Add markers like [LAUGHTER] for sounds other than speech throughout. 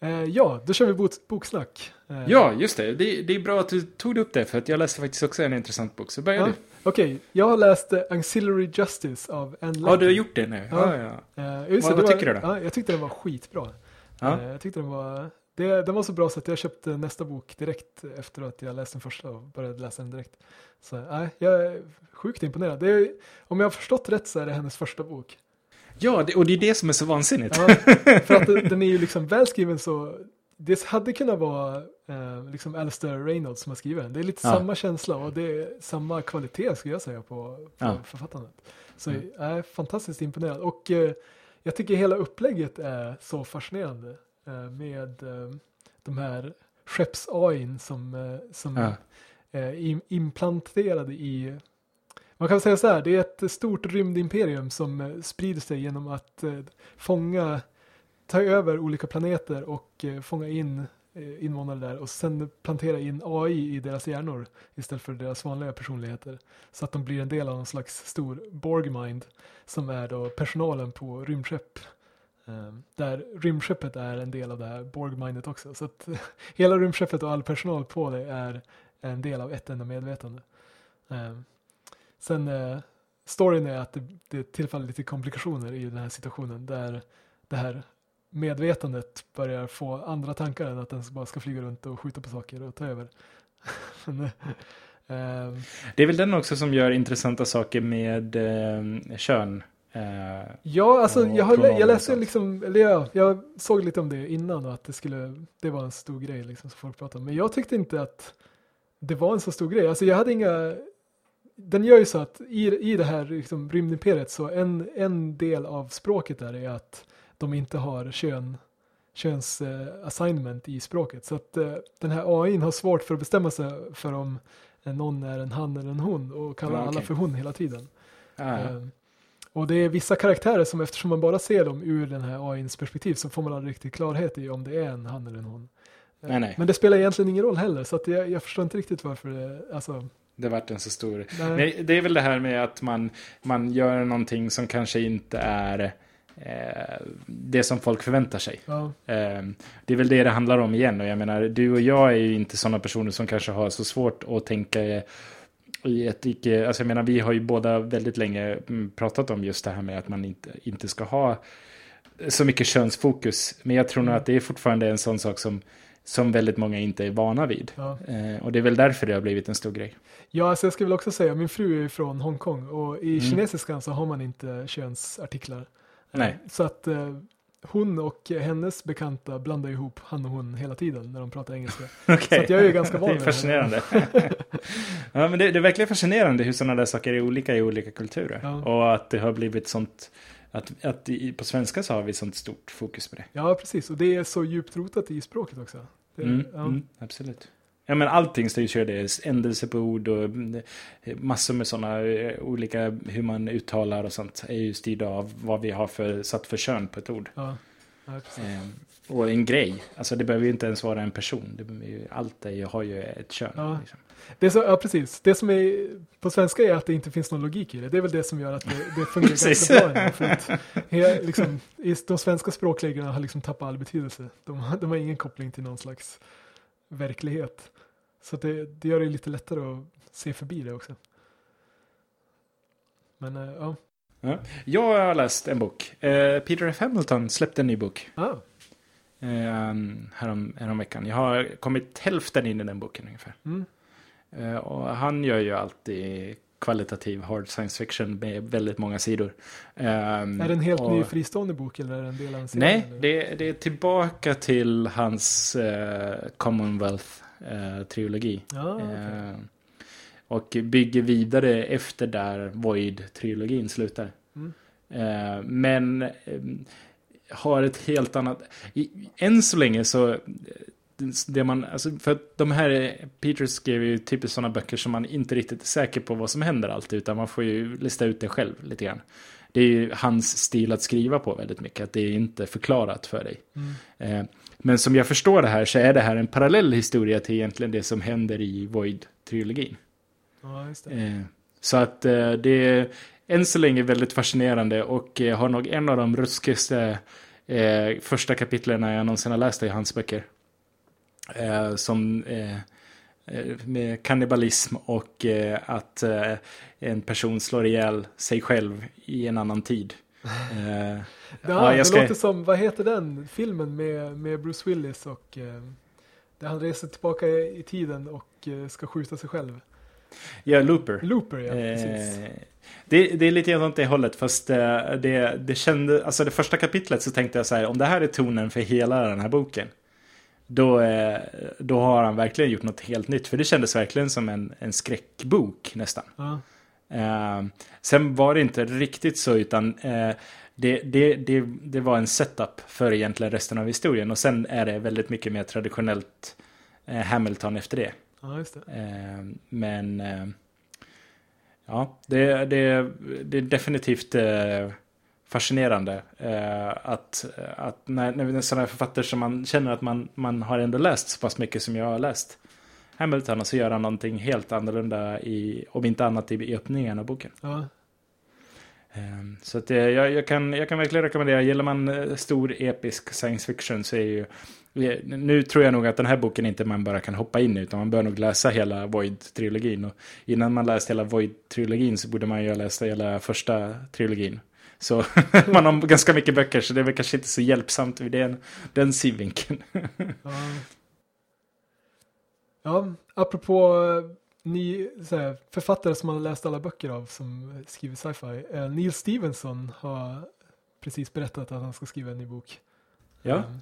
Eh, ja, då kör vi bok, boksnack. Eh, Ja, just det. det. Det är bra att du tog upp det, för att jag läste faktiskt också en intressant bok. Så börja ja. du. Okej, jag har läst Auxiliary Justice av Anne Ja, Lecter. du har gjort det nu. Ja. Ja, ja. Eh, just Vad- vad var- tycker du då? Ja, jag tyckte den var skitbra. Ja. Jag tyckte den var, det, den var så bra så att jag köpte nästa bok direkt efter att jag läst den första och började läsa den direkt. Så nej, jag är sjukt imponerad. Är, om jag har förstått rätt så är det hennes första bok. Ja det, och det är det som är så vansinnigt. Ja, för att den- är ju liksom välskriven så det hade kunnat vara eh, liksom Alistair Reynolds som har skrivit den. Det är lite Ja. samma känsla och det är samma kvalitet skulle jag säga på, på Ja. författandet. Så Mm. jag är fantastiskt imponerad. Och eh, jag tycker hela upplägget är så fascinerande eh, med eh, de här skepps-AIn som, eh, som är im- implanterade i man kan säga så här, det är ett stort rymdimperium som eh, sprider sig genom att eh, fånga, ta över olika planeter och eh, fånga in eh, invånare där och sen plantera in AI i deras hjärnor istället för deras vanliga personligheter. Så att de blir en del av någon slags stor Borgmind som är då personalen på rymdskepp. Eh, Där rymdskeppet är en del av det här Borgmindet också. Så att [LAUGHS] hela rymdskeppet och all personal på det är en del av ett enda medvetande. Ehm, Sen eh, storyn är att det, det tillfaller lite komplikationer i den här situationen där det här medvetandet börjar få andra tankar än att den bara ska flyga runt och skjuta på saker och ta över. [LAUGHS] Men, eh, ehm, Det är väl den också som gör intressanta saker med eh, kön. Eh, ja, alltså jag, har, jag läste liksom, eller ja, jag såg lite om det innan och att det skulle, det var en stor grej liksom som folk pratade om. Men jag tyckte inte att det var en så stor grej. Alltså jag hade inga, den gör ju så att i, i det här liksom, rymdimperiet så en, en del av språket där är att de inte har kön, köns eh, assignment i språket. Så att eh, den här AI har svårt för att bestämma sig för om någon är en han eller en hon och kallar Ja, alla okej. för hon hela tiden. ah, Ehm, Och det är vissa karaktärer som eftersom man bara ser dem ur den här AIns perspektiv så får man aldrig riktigt klarhet i om det är en han eller en hon. Nej, nej. Men det spelar egentligen ingen roll heller så att jag, jag förstår inte riktigt varför det, alltså, det vart en så stor... nej. Nej, det är väl det här med att man, man gör någonting som kanske inte är eh, det som folk förväntar sig. Ja, Eh, det är väl det det handlar om igen. Och jag menar, du och jag är ju inte sådana personer som kanske har så svårt att tänka i- ett icke... Alltså jag menar, vi har ju båda väldigt länge mm, pratat om just det här med att man inte, inte ska ha så mycket könsfokus. Men jag tror nog Mm. att det är fortfarande en sån sak som, som väldigt många inte är vana vid. ja. Eh, och det är väl därför det har blivit en stor grej. ja alltså jag skulle väl också säga, min fru är från Hongkong och i Mm. kinesiskan så har man inte könsartiklar. Eh, Nej. Så att eh, hon och hennes bekanta blandar ihop han och hon hela tiden när de pratar engelska. Okej. [LAUGHS] Så att jag är ju ganska van [LAUGHS] Det är vid det. fascinerande. [LAUGHS] ja, men det, det är verkligen fascinerande hur sådana där saker är olika i olika kulturer. Ja. Och att det har blivit sånt, att, att på svenska så har vi sånt stort fokus på det. Ja, precis. Och det är så djupt rotat i språket också. Det, Mm, ja. mm, absolut. Ja men allting styrs ju det, ändelse på ord och mm, massor med sådana eh, olika hur man uttalar och sånt är ju styrda av vad vi har för, satt för kön på ett ord. Ja, ja, precis. Eh, och en grej, alltså det behöver ju inte ens vara en person, ju, allt är, ju- har ju ett kön. Ja. Liksom. Det är så, ja, precis. Det som är på svenska är att det inte finns någon logik i det. Det är väl det som gör att det, det fungerar ganska bra. För att, he, liksom, de svenska språkreglerna har liksom tappat all betydelse. De, har- de har ingen koppling till någon slags verklighet. Så det, det gör det lite lättare att se förbi det också. Men eh, ja. Ja. Jag har läst en bok. Eh, Peter F. Hamilton släppte en ny bok Ah, eh, härom, härom veckan. Jag har kommit hälften in i den boken ungefär. mm, Eh, och han gör ju alltid kvalitativ hard science fiction med väldigt måga sidor. Ehm, är det en helt och, ny fristående bok eller är det en del av en serie? Nej, det, det är tillbaka till hans eh, Commonwealth-trilogi. Ja, okej. Eh, och bygger vidare efter där Void-trilogin slutar. Mm. Eh, men eh, har ett helt annat... I, än så länge så... eh, Det man, alltså för att de här, Peter skrev ju typiskt sådana böcker som man inte riktigt är säker på vad som händer alltid, utan man får ju lista ut det själv lite grann. Det är ju hans stil att skriva på väldigt mycket, att det är inte förklarat för dig. Mm. Men som jag förstår det här så är det här en parallell historia till egentligen det som händer i Void-trilogin. Ja, just det. Eh, Så att eh, det är än så länge väldigt fascinerande och eh, har nog en av de ruskigaste första kapitlen jag någonsin har läst i hans böcker. Som med kannibalism och att en person slår ihjäl sig själv i en annan tid. [LAUGHS] Ja, Ja, jag det ska- låter som, vad heter den filmen med, med Bruce Willis och där han reser tillbaka i, tiden och ska skjuta sig själv. Ja, Looper. Looper, ja, precis. Eh, det, det är lite grann åt det hållet, fast eh, det, det kände, alltså det första kapitlet så tänkte jag så här, om det här är tonen för hela den här boken, då, eh, då har han verkligen gjort något helt nytt, för det kändes verkligen som en, en skräckbok nästan. Ja, Eh, sen var det inte riktigt så, utan eh, det, det, det, det var en setup för egentligen resten av historien, och sen är det väldigt mycket mer traditionellt eh, Hamilton efter det. Ja, just det. Eh, men eh, ja, det, det, det är definitivt eh, fascinerande att, att när, när sådana författare som man känner att man, man har ändå läst så pass mycket som jag har läst Hamilton och så gör han någonting helt annorlunda i, om inte annat i, i öppningen av boken. Ja, Så att jag, jag, kan, jag kan verkligen rekommendera, gillar man stor episk science fiction så är ju nu tror jag nog att den här boken inte man bara kan hoppa in i, utan man bör nog läsa hela Void-trilogin. Och innan man läst hela Void-trilogin så borde man ju ha läst hela första trilogin. Så [LAUGHS] man har ganska mycket böcker, så det är väl kanske inte så hjälpsamt vid den, den synvinkeln. ja. ja apropå eh, så här, författare som man har läst alla böcker av som skriver sci-fi. Eh, Neil Stevenson har precis berättat att han ska skriva en ny bok. ja. Um,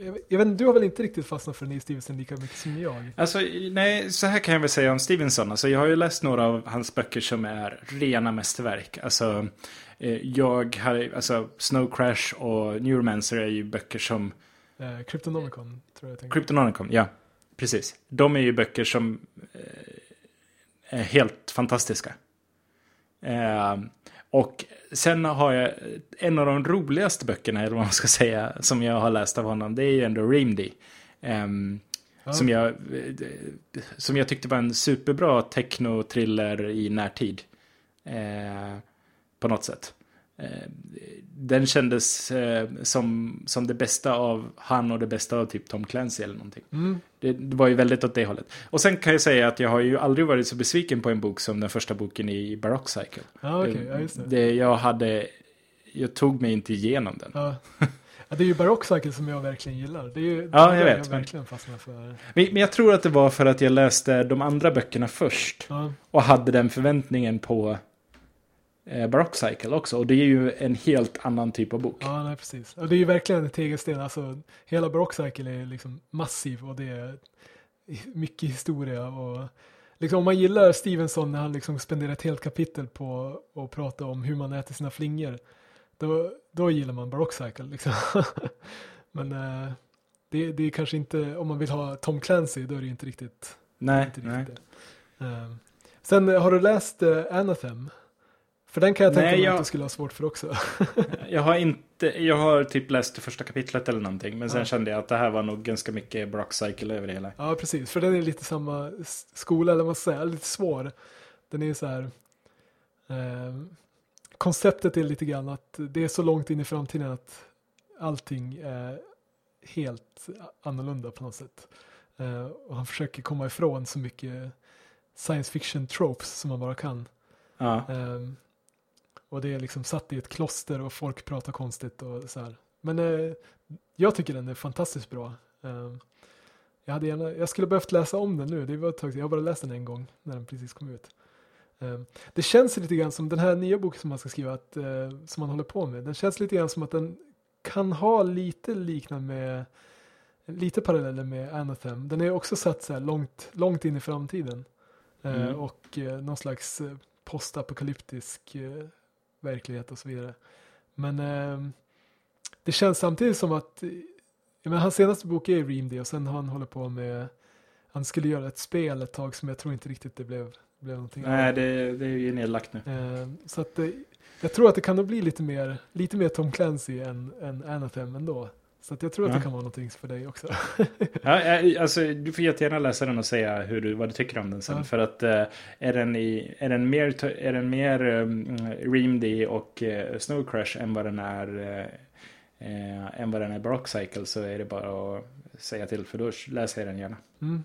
jag, jag vet, du har väl inte riktigt fastnat för Neil Stevenson lika mycket som jag? Alltså, nej, så här kan jag väl säga om Stevenson. Alltså, jag har ju läst några av hans böcker som är rena mästerverk. Alltså, eh, jag har, alltså, Snow Crash och Neuromancer är ju böcker som Eh, Cryptonomicon tror jag jag tänker. Cryptonomicon, ja. Precis. De är ju böcker som eh, är helt fantastiska. Eh, och sen har jag en av de roligaste böckerna, eller vad man ska säga, som jag har läst av honom. Det är ju ändå Reamdy. Ehm, Ja. som, jag, som jag tyckte var en superbra techno-thriller i närtid. Eh, på något sätt. Eh, den kändes eh, som, som det bästa av han och det bästa av typ Tom Clancy eller någonting. Mm, Det, det var ju väldigt åt det hållet. Och sen kan jag säga att jag har ju aldrig varit så besviken på en bok som den första boken i Baroque Cycle. ja, okej, ja, just det. det jag hade, jag tog mig inte igenom den. Ja. ja, det är ju Baroque Cycle som jag verkligen gillar. Det är ju Ja, jag vet, Jag verkligen fastnar för. Men, men jag tror att det var för att jag läste de andra böckerna först. Ja, Och hade den förväntningen på eh, Baroque Cycle också. Och det är ju en helt annan typ av bok. ja nej, precis. Och det är ju verkligen en tegelsten. Alltså, hela Baroque Cycle är liksom massiv och det är mycket historia. Och liksom, om man gillar Stevenson när han liksom spenderar ett helt kapitel på att prata om hur man äter sina flingor. Då, då gillar man Baroque Cycle. Liksom. [LAUGHS] Men eh, det, det är kanske inte, om man vill ha Tom Clancy, då är det inte riktigt nej, inte nej. riktigt det. Ehm, sen eh, har du läst uh, Anathem? För den kan jag tänka Nej, mig jag- att du skulle ha svårt för också. Jag har inte, jag har typ läst det första kapitlet eller någonting. Men sen Ja. kände jag att det här var nog ganska mycket Baroque Cycle över det hela. ja, precis. För den är lite samma skola, eller vad man ska säga, lite svår. Den är så här... ehm, konceptet är lite grann att det är så långt in i framtiden att allting är helt annorlunda på något sätt. Eh, och han försöker komma ifrån så mycket science fiction tropes som man bara kan. Ja. Ehm, och det är liksom satt i ett kloster och folk pratar konstigt och så här. Men eh, jag tycker den är fantastiskt bra. Ehm, jag, hade gärna, jag skulle behövt läsa om den nu. Det var ett tag. Jag har bara läst den en gång när den precis kom ut. Ehm, det känns lite grann som den här nya boken som man ska skriva, att, eh, som man håller på med. Den känns lite grann som att den kan ha lite liknande med lite paralleller med Anathem. Den är också satt så här långt, långt in i framtiden. Eh, Mm. Och eh, någon slags eh, postapokalyptisk eh, verklighet och så vidare. Men eh, det känns samtidigt som att menar, hans senaste bok är Reamdy och sen har han hållit på med han skulle göra ett spel ett tag som jag tror inte riktigt det blev, blev någonting. Nej, det, det är ju nedlagt nu. Eh, så att eh, jag tror att det kan nog bli lite mer, lite mer Tom Clancy än, än Anathem ändå. Så att jag tror att Ja. det kan vara någonting för dig också. [LAUGHS] Ja, alltså, du får jättegärna läsa den och säga hur du, vad du tycker om den sen. Ja. För att eh, är, den i, är den mer, är den mer um, Reamdy och uh, Snow Crash än vad den är eh, än vad den är Baroque Cycle så är det bara att säga till för då läser jag den gärna. Mm.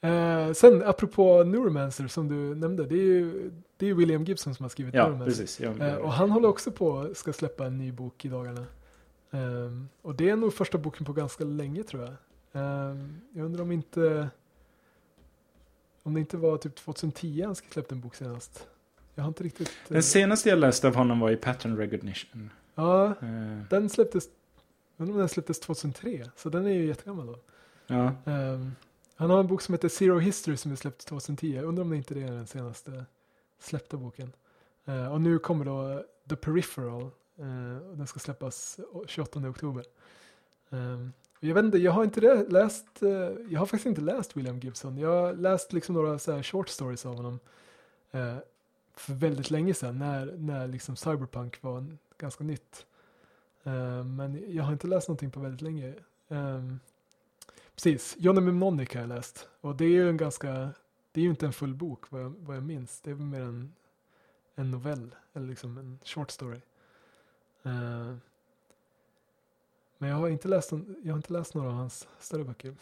Eh, sen apropå Neuromancer som du nämnde, det är ju det är William Gibson som har skrivit Ja, Neuromancer. precis. Ja, Eh, och han håller också på ska släppa en ny bok i dagarna. Ehm, och det är nog första boken på ganska länge tror jag. Ehm, jag undrar om inte om det inte var typ 2010 han släppte en bok senast. Jag har inte riktigt... eh, Den senaste jag läste av honom var i Pattern Recognition. ja, Eh, den släpptes, jag undrar om den släpptes 2003, så den är ju jättegammal då. ja. Ehm, han har en bok som heter Zero History som är släppt 2010. Jag undrar om det inte är den senaste släppta boken. Eh, och nu kommer då The Peripheral eh, och den ska släppas eh, 28 oktober. Ehm, jag vet inte, jag har inte läst, eh, jag har faktiskt inte läst William Gibson. Jag har läst liksom några så här short stories av honom. eh, för väldigt länge sedan när, när liksom cyberpunk var en, ganska nytt. Eh, men jag har inte läst någonting på väldigt länge. Ehm, precis, Johnny Mnemonic har jag läst. Och det är ju en ganska, det är ju inte en full bok vad jag, vad jag minns. Det är väl mer en, en novell, eller liksom en short story. Eh, men jag har inte läst, jag har inte läst några av hans större böcker.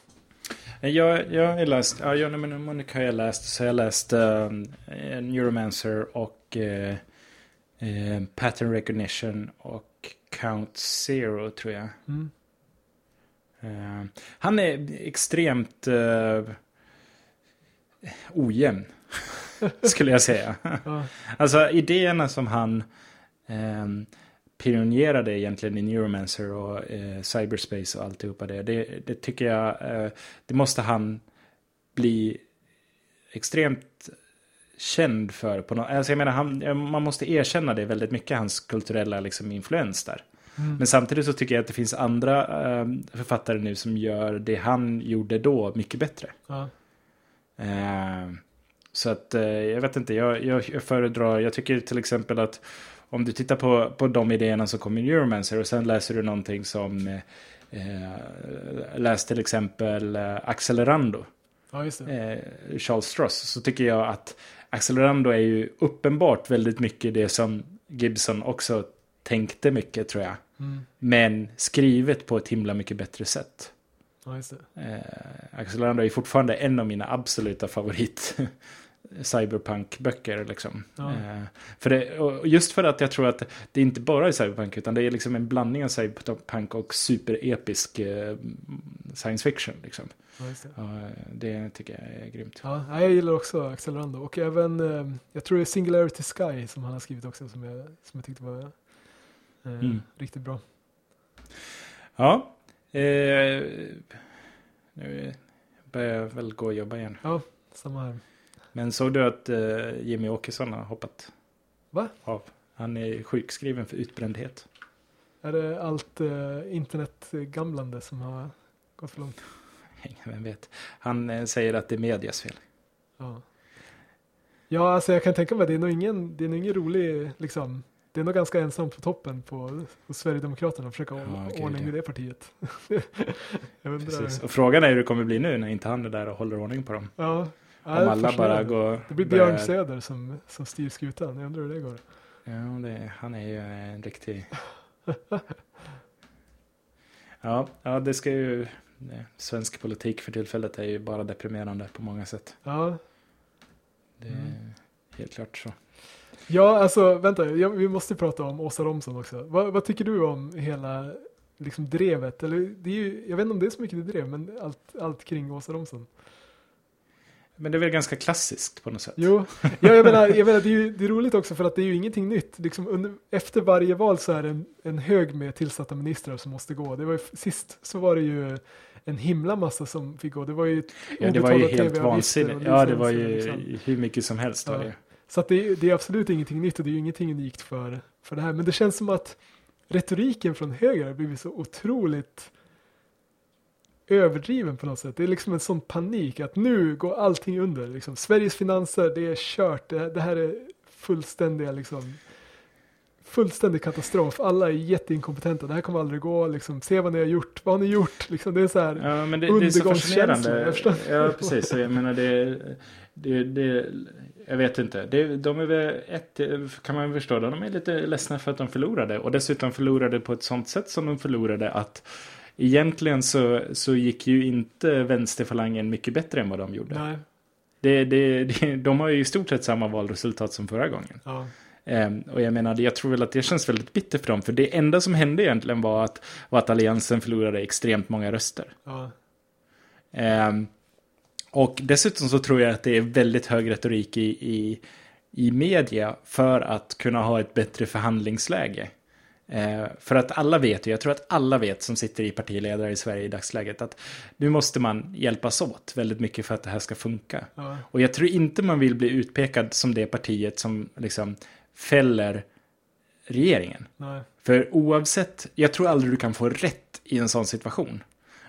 Jag, jag har läst, ja, Johnny Mnemonic har jag läst, så jag har läst um, Neuromancer och eh, eh, Pattern Recognition och Count Zero tror jag. Mm. Eh, han är extremt uh, ojämn, [LAUGHS] skulle jag säga. Ja, Alltså idéerna som han eh, pionjerade egentligen i Neuromancer och eh, cyberspace och alltihopa det. Det, det tycker jag, eh, det måste han bli extremt känd för. På no alltså jag menar, han, man måste erkänna det väldigt mycket, hans kulturella liksom, influens där. mm. Men samtidigt så tycker jag att det finns andra eh, författare nu som gör det han gjorde då mycket bättre. ja, Eh, så att eh, jag vet inte, jag, jag, jag föredrar, jag tycker till exempel att om du tittar på, på de idéerna som kommer i Neuromancer och sen läser du någonting som eh, läs till exempel eh, Accelerando, ja, eh, Charles Stross, så tycker jag att Accelerando är ju uppenbart väldigt mycket det som Gibson också tänkte mycket tror jag. Mm. Men skrivet på ett himla mycket bättre sätt. Ja. Eh, Accelerando är fortfarande en av mina absoluta favorit [LAUGHS] cyberpunk-böcker. Liksom. Ja. Eh, för det, och just för att jag tror att det inte bara är cyberpunk utan det är liksom en blandning av cyberpunk och superepisk eh, science fiction. Liksom. Ja, det. Och, det tycker jag är grymt. Ja, jag gillar också Accelerando. Och även, eh, jag tror det är Singularity Sky som han har skrivit också som jag, som jag tyckte var Mm. riktigt bra. Ja, nu börjar jag väl gå och jobba igen. Samma här. Men såg du att eh, Jimmy Åkesson har hoppat Va? av? Han är sjukskriven för utbrändhet. Är det allt eh, internetgamlande som har gått för långt? Vem vet. Han eh, säger att det är medias fel. Ja. Ja, alltså jag kan tänka mig det är nog ingen, det är nog ingen rolig, liksom, det är nog ganska ensamt på toppen på hos Sverigedemokraterna att försöka Ja, gud, ordning i det partiet. [LAUGHS] jag undrar. Precis. Och frågan är hur det kommer bli nu när inte han är där och håller ordning på dem. Ja, ja, är alla bara går... Det blir börjar- Björn Söder som, som styr skutan. Jag undrar hur det går. Ja, det, han är ju en riktig... [LAUGHS] ja, ja, det ska ju... Svensk politik för tillfället är ju bara deprimerande på många sätt. Ja, Det är Mm. helt klart så. ja alltså vänta, vi måste prata om Åsa Romson också. Vad, vad tycker du om hela liksom drevet? Eller, det är ju, jag vet inte om det är så mycket det drev, men allt, allt kring Åsa Romson. Men det är väl ganska klassiskt på något sätt. Jo, ja, jag menar, jag menar det, är ju, det är roligt också för att det är ju ingenting nytt. Liksom under, efter varje val så är det en, en hög med tillsatta ministrar som måste gå. Det var ju, sist så var det ju en himla massa som fick gå. Det var ju Ja, det var ju helt vansinnigt. Ja, det var ju liksom. hur mycket som helst var Ja. det. Så att det, det är absolut ingenting nytt och det är ju ingenting unikt för, för det här. Men det känns som att retoriken från höger har blivit så otroligt överdriven på något sätt. Det är liksom en sån panik att nu går allting under. Liksom. Sveriges finanser, det är kört. Det, det här är fullständiga liksom, fullständig katastrof. Alla är jätteinkompetenta. Det här kommer aldrig gå. Liksom, se vad ni har gjort. Vad har ni gjort? Liksom, det är så här Ja, men det, det är så fascinerande. Ja, precis. Jag menar det, det, det jag vet inte. Det, de är väl ett, kan man förstå. De är lite ledsna för att de förlorade. Och dessutom förlorade på ett sånt sätt som de förlorade att egentligen så, så gick ju inte vänsterfalangen mycket bättre än vad de gjorde. Nej. Det, det, det, de har ju i stort sett samma valresultat som förra gången. Ja. Ehm, och jag menar, jag tror väl att det känns väldigt bittert för dem. För det enda som hände egentligen var att, var att alliansen förlorade extremt många röster. Ja. Ehm, och dessutom så tror jag att det är väldigt hög retorik i, i, i media för att kunna ha ett bättre förhandlingsläge. Eh, för att alla vet, jag tror att alla vet som sitter i partiledare i Sverige i dagsläget, att nu måste man hjälpas åt väldigt mycket för att det här ska funka. Ja. Och jag tror inte man vill bli utpekad som det partiet som liksom fäller regeringen. Nej. För oavsett, jag tror aldrig du kan få rätt i en sån situation.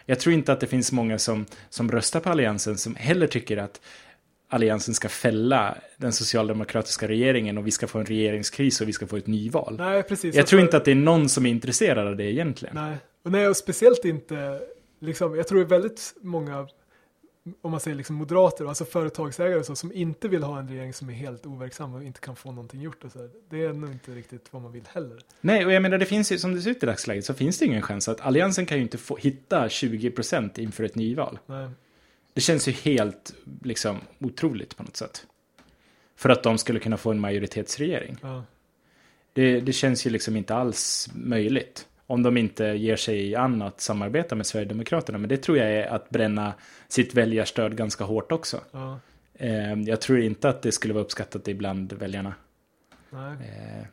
Jag tror inte att det finns många som, som röstar på Alliansen som heller tycker att Alliansen ska fälla den socialdemokratiska regeringen och vi ska få en regeringskris och vi ska få ett nyval. Nej, precis. Jag tror Alltså- inte att det är någon som är intresserad av det egentligen. Nej, och, nej, och speciellt inte, liksom, jag tror det är väldigt många, om man säger liksom moderater, alltså företagsägare och så, som inte vill ha en regering som är helt overksam och inte kan få någonting gjort. Och så. Det är nog inte riktigt vad man vill heller. Nej, och jag menar det finns ju, som det ser ut i dagsläget så finns det ingen chans att Alliansen kan ju inte få, hitta 20% inför ett nyval. Nej, Det känns ju helt liksom otroligt på något sätt. För att de skulle kunna få en majoritetsregering. ja, Det, det känns ju liksom inte alls möjligt. Om de inte ger sig an att samarbeta med Sverigedemokraterna. Men det tror jag är att bränna sitt väljarstöd ganska hårt också. ja, Eh, jag tror inte att det skulle vara uppskattat ibland väljarna. nej.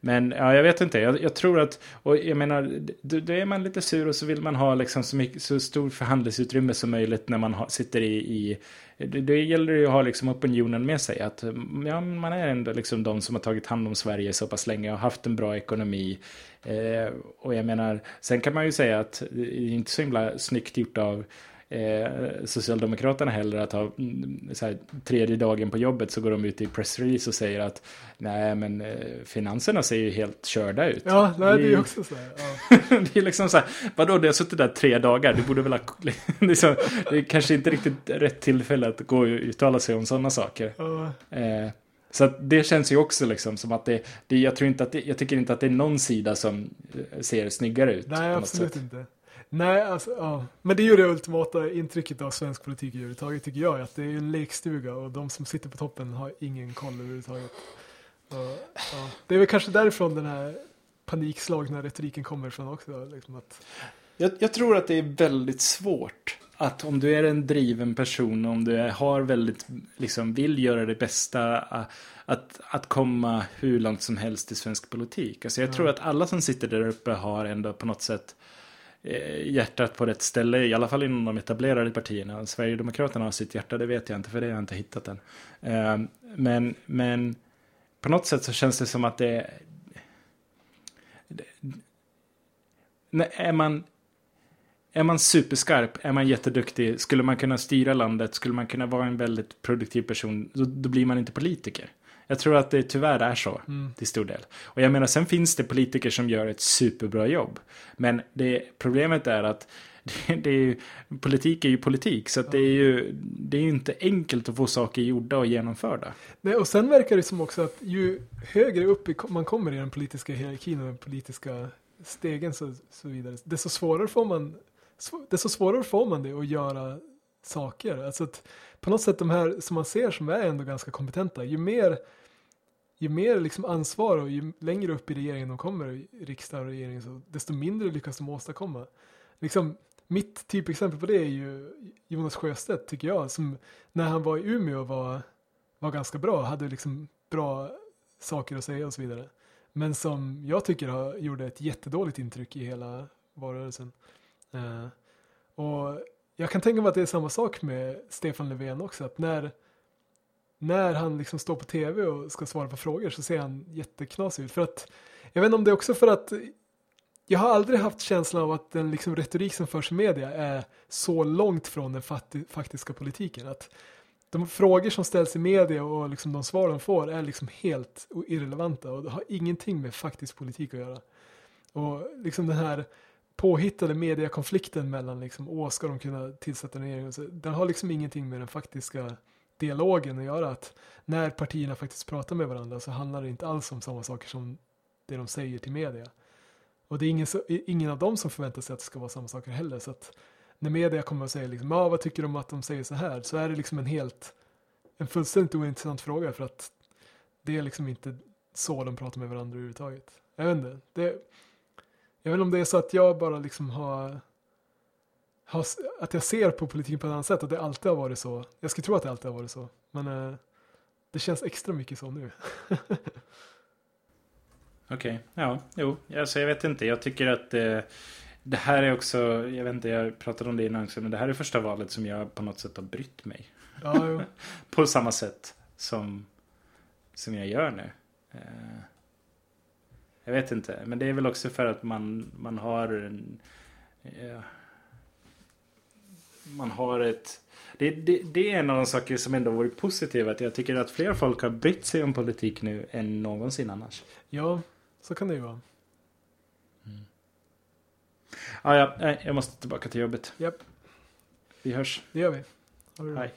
Men ja, jag vet inte. Jag, jag tror att, och jag menar, då, då är man lite sur och så vill man ha liksom så, mycket, så stor förhandlingsutrymme som möjligt när man ha, sitter i, i det, det gäller ju att ha liksom opinionen med sig. Att ja, man är ändå liksom de som har tagit hand om Sverige så pass länge och haft en bra ekonomi. Eh, och jag menar, sen kan man ju säga att det är inte så himla snyggt gjort av eh, Socialdemokraterna heller att ha mm, så här, tredje dagen på jobbet så går de ut i pressrelease och säger att nej men eh, finanserna ser ju helt körda ut. Ja, nej, det är ju också så här. Ja. [LAUGHS] det är liksom så här, vadå, du har suttit där tre dagar, du borde väl ha... [LAUGHS] Så, det är kanske inte riktigt rätt tillfälle att gå och uttala sig om sådana saker. Ja, Eh, så det känns ju också liksom som att det, det jag tror inte att det, jag tycker inte att det är någon sida som eh, ser snyggare ut. nej, absolut inte. Nej, alltså, ja. Men det är ju det ultimata intrycket av svensk politik överhuvudtaget tycker jag. Att det är en lekstuga och de som sitter på toppen har ingen koll överhuvudtaget. Och, ja. Det är väl kanske därifrån den här panikslagna retoriken kommer ifrån också. Liksom att, Jag, jag tror att det är väldigt svårt att om du är en driven person, om du är, har väldigt, liksom vill göra det bästa, att, att komma hur långt som helst i svensk politik. Alltså jag Ja. tror att alla som sitter där uppe har ändå på något sätt Eh, hjärtat på rätt ställe, i alla fall inom de etablerade partierna. Sverigedemokraterna har sitt hjärta, det vet jag inte, för det har jag inte hittat än. Ehm, men, men på något sätt så känns det som att det, det är man är man superskarp, är man jätteduktig, skulle man kunna styra landet, skulle man kunna vara en väldigt produktiv person, då, då blir man inte politiker. Jag tror att det tyvärr är så mm, till stor del. Och jag menar, sen finns det politiker som gör ett superbra jobb. Men det, problemet är att [LAUGHS] det, det är ju, politik är ju politik, så att det är ju det är inte enkelt att få saker gjorda och genomförda. Nej, och sen verkar det som också att ju högre upp man kommer i den politiska hierarkin och den politiska stegen så, så vidare, desto svårare får man desto svårare får man det att göra saker. Alltså att på något sätt de här som man ser som är ändå ganska kompetenta, ju mer ju mer liksom ansvar och ju längre upp i regeringen de kommer, riksdag och regering, så desto mindre lyckas de åstadkomma. Liksom, mitt typexempel på det är ju Jonas Sjöstedt, tycker jag, som när han var i Umeå var, var ganska bra, hade liksom bra saker att säga och så vidare. Men som jag tycker har, gjorde ett jättedåligt intryck i hela valrörelsen. Uh, och jag kan tänka mig att det är samma sak med Stefan Löfven också, att när när han liksom står på tv och ska svara på frågor så ser han jätteknasig ut. För att, jag vet inte om det är också för att jag har aldrig haft känslan av att den liksom retorik som förs i media är så långt från den faktiska politiken. Att de frågor som ställs i media och liksom de svar de får är liksom helt irrelevanta och det har ingenting med faktisk politik att göra. Och liksom den här påhittade mediekonflikten mellan liksom, åh, ska de kunna tillsätta en regering? Så, den har liksom ingenting med den faktiska dialogen att göra. Att när partierna faktiskt pratar med varandra så handlar det inte alls om samma saker som det de säger till media. Och det är ingen, ingen av dem som förväntar sig att det ska vara samma saker heller. Så att när media kommer och säger liksom, ah, vad tycker de att de säger så här? Så är det liksom en helt, en fullständigt ointressant fråga för att det är liksom inte så de pratar med varandra överhuvudtaget. Jag vet inte, det, jag vet inte om det är så att jag bara liksom har, har att jag ser på politiken på ett annat sätt, att det alltid har varit så. Jag skulle tro att det alltid har varit så, men eh, det känns extra mycket så nu. [LAUGHS] Okej, okay. ja, jo, alltså jag vet inte. Jag tycker att eh, det här är också, jag vet inte, jag pratade om det innan också, men det här är första valet som jag på något sätt har brytt mig. Ja, [LAUGHS] på samma sätt som, som jag gör nu. Eh, jag vet inte, men det är väl också för att man, man har en, eh, man har ett det, det, det, är en av de saker som ändå varit positiva. Att jag tycker att fler folk har brytt sig om politik nu än någonsin annars. Ja, så kan det ju vara. Mm. Ah, ja, jag måste tillbaka till jobbet. Japp. Vi hörs. Det gör vi. Hej.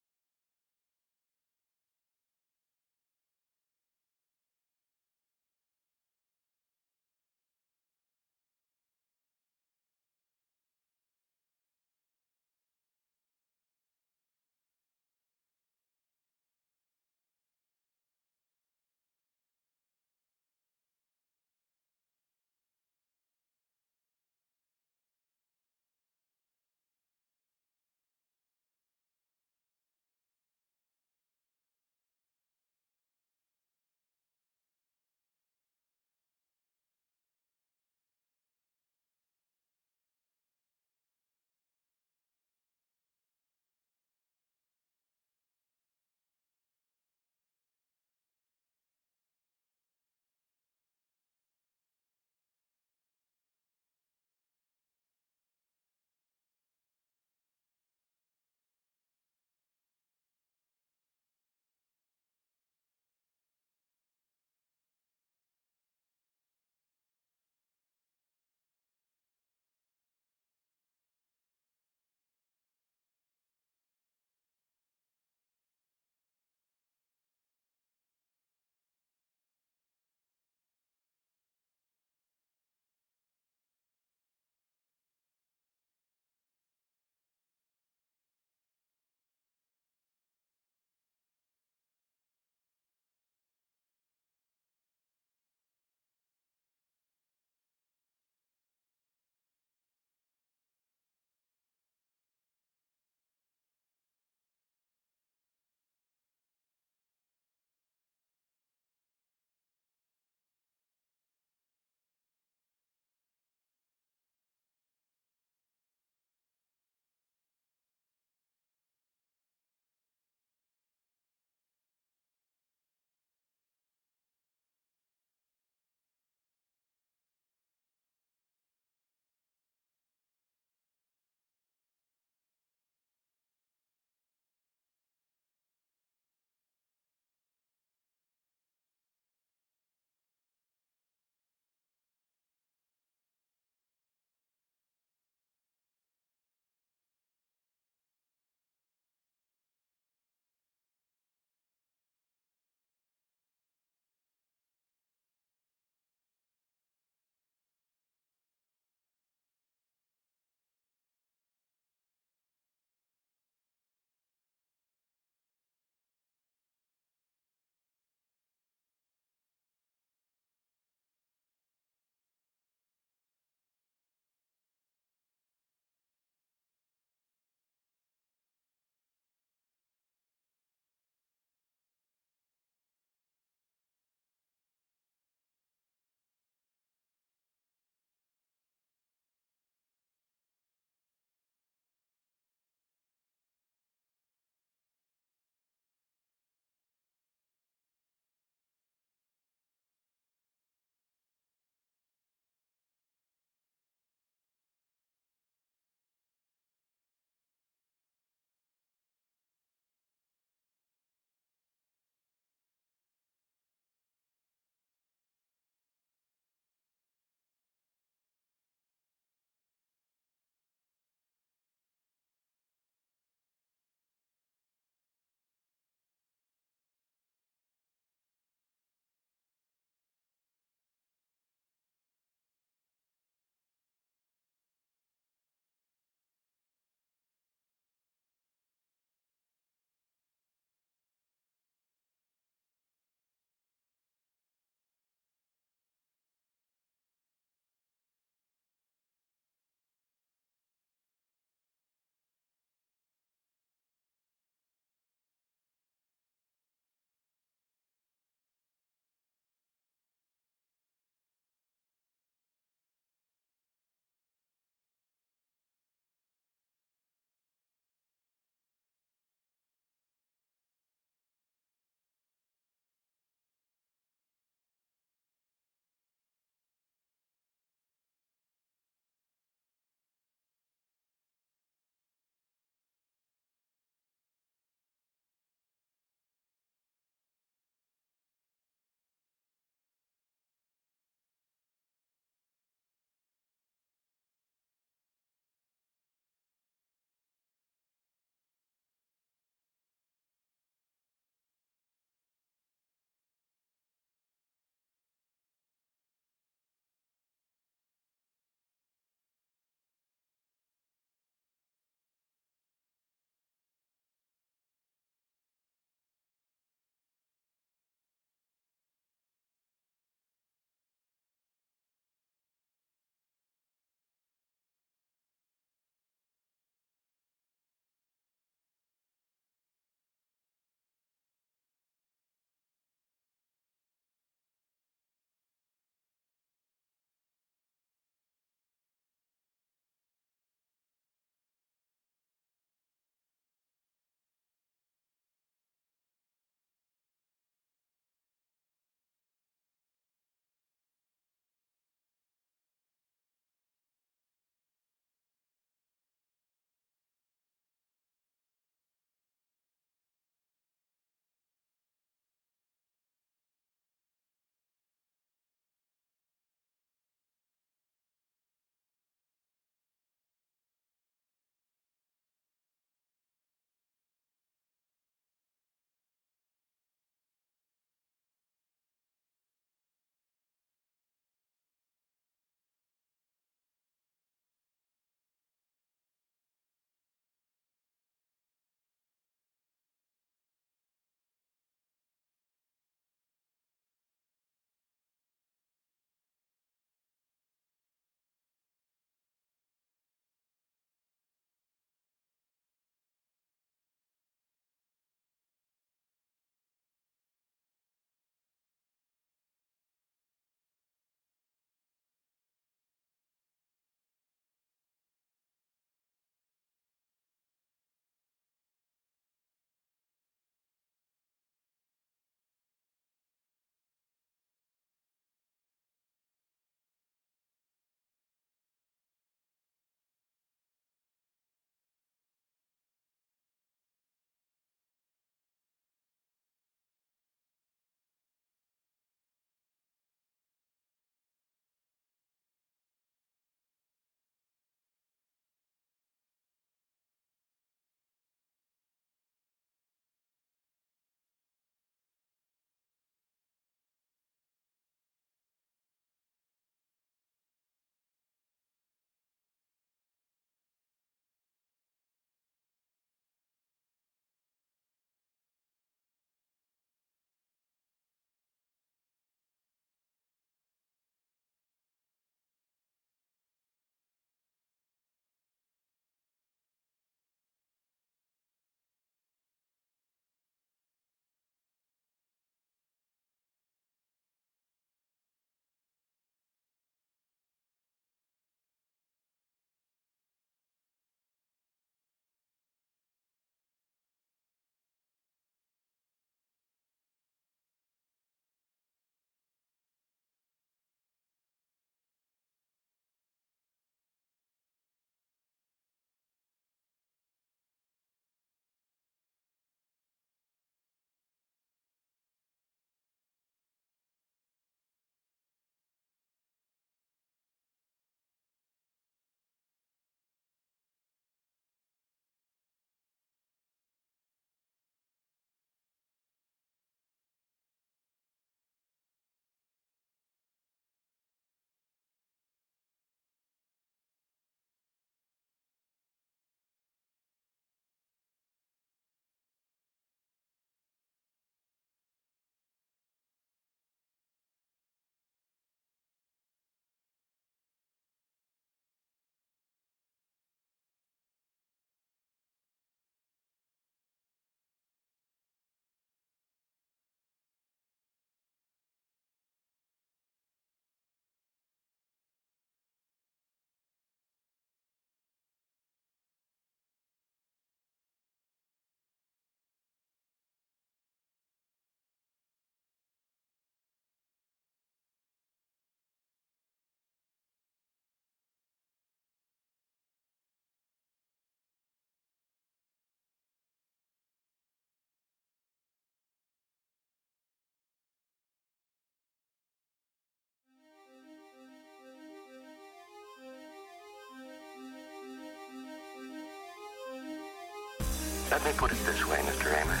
Let me put it this way, Mr. Raymer.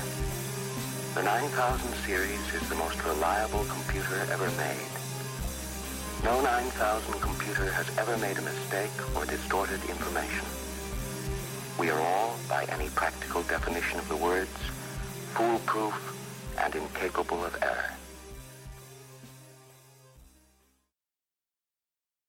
The 9000 series is the most reliable computer ever made. No 9000 computer has ever made a mistake or distorted information. We are all, by any practical definition of the words, foolproof and incapable of error.